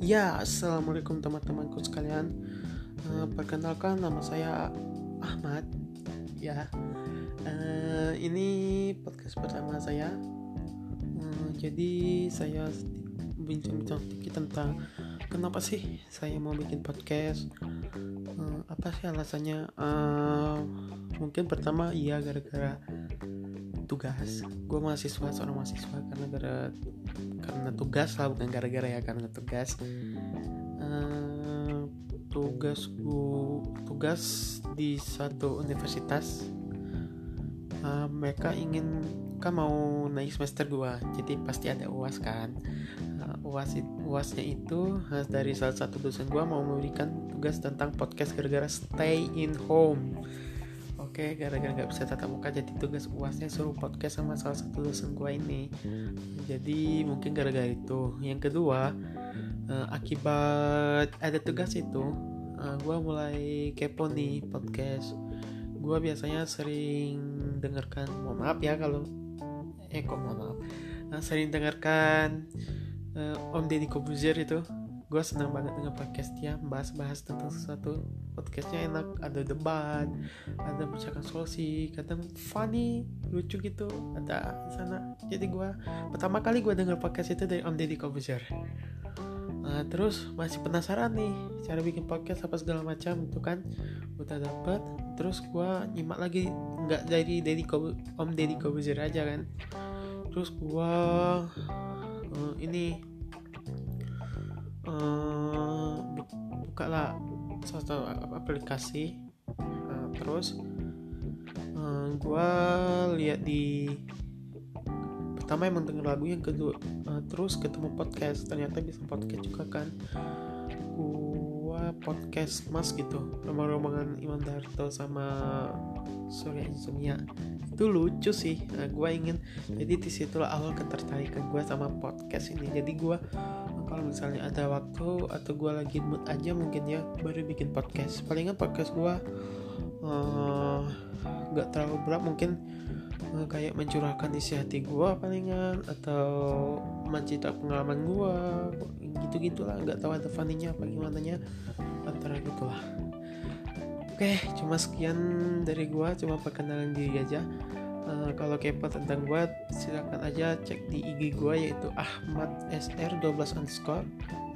Ya, assalamualaikum teman-temanku sekalian. Uh, perkenalkan nama saya Ahmad. Ya, uh, ini podcast pertama saya. Uh, jadi saya bincang-bincang sedikit tentang kenapa sih saya mau bikin podcast. Uh, apa sih alasannya? Uh, mungkin pertama iya gara-gara tugas gue mahasiswa seorang mahasiswa karena gara karena tugas lah bukan gara-gara ya karena tugas. Uh, tugas tugas di satu universitas. Uh, mereka ingin kan mau naik semester 2 jadi pasti ada uas kan. Uh, uas uasnya itu uh, dari salah satu dosen gue mau memberikan tugas tentang podcast gara-gara stay in home Oke, gara-gara nggak bisa tatap muka jadi tugas uasnya suruh podcast sama salah satu dosen gue ini. Jadi mungkin gara-gara itu. Yang kedua, uh, akibat ada tugas itu, uh, gue mulai kepo nih podcast. Gue biasanya sering dengarkan, mohon maaf ya kalau, eh kok mohon maaf, uh, sering dengarkan uh, Om Deddy Kobuzier itu gue senang banget dengan podcast dia bahas-bahas tentang sesuatu. Podcastnya enak ada debat ada percakapan solusi kadang funny lucu gitu ada sana. Jadi gue pertama kali gue dengar podcast itu dari Om Deddy Kobuzier. Nah, terus masih penasaran nih cara bikin podcast apa segala macam itu kan udah dapet. Terus gue nyimak lagi nggak dari Deddy Kob Om Deddy Kobuzier aja kan. Terus gue uh, ini uh, buka lah satu aplikasi. Uh, terus uh, gue lihat di pertama emang denger lagu yang kedua uh, terus ketemu podcast. Ternyata bisa podcast juga kan podcast mas gitu. Rombongan Iman Darto sama Surya Insomnia. Itu lucu sih. Nah, gue ingin jadi di situlah awal ketertarikan gue sama podcast ini. Jadi gue kalau misalnya ada waktu atau gue lagi mood aja mungkin ya baru bikin podcast. Palingan podcast gue nggak uh, terlalu berat. Mungkin kayak mencurahkan isi hati gue palingan atau mencerita pengalaman gue gitu gitulah nggak tahu ada funny-nya apa gimana nya antara gitulah Oke, cuma sekian dari gua, cuma perkenalan diri aja. Uh, kalau kepo tentang gua, silakan aja cek di IG gua yaitu Ahmad SR 12 underscore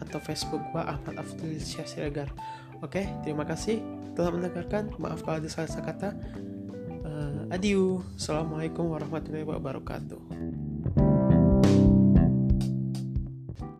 atau Facebook gua Ahmad Abdul Siregar. Oke, terima kasih telah mendengarkan. Maaf kalau ada salah kata. Adieu. Assalamualaikum warahmatullahi wabarakatuh.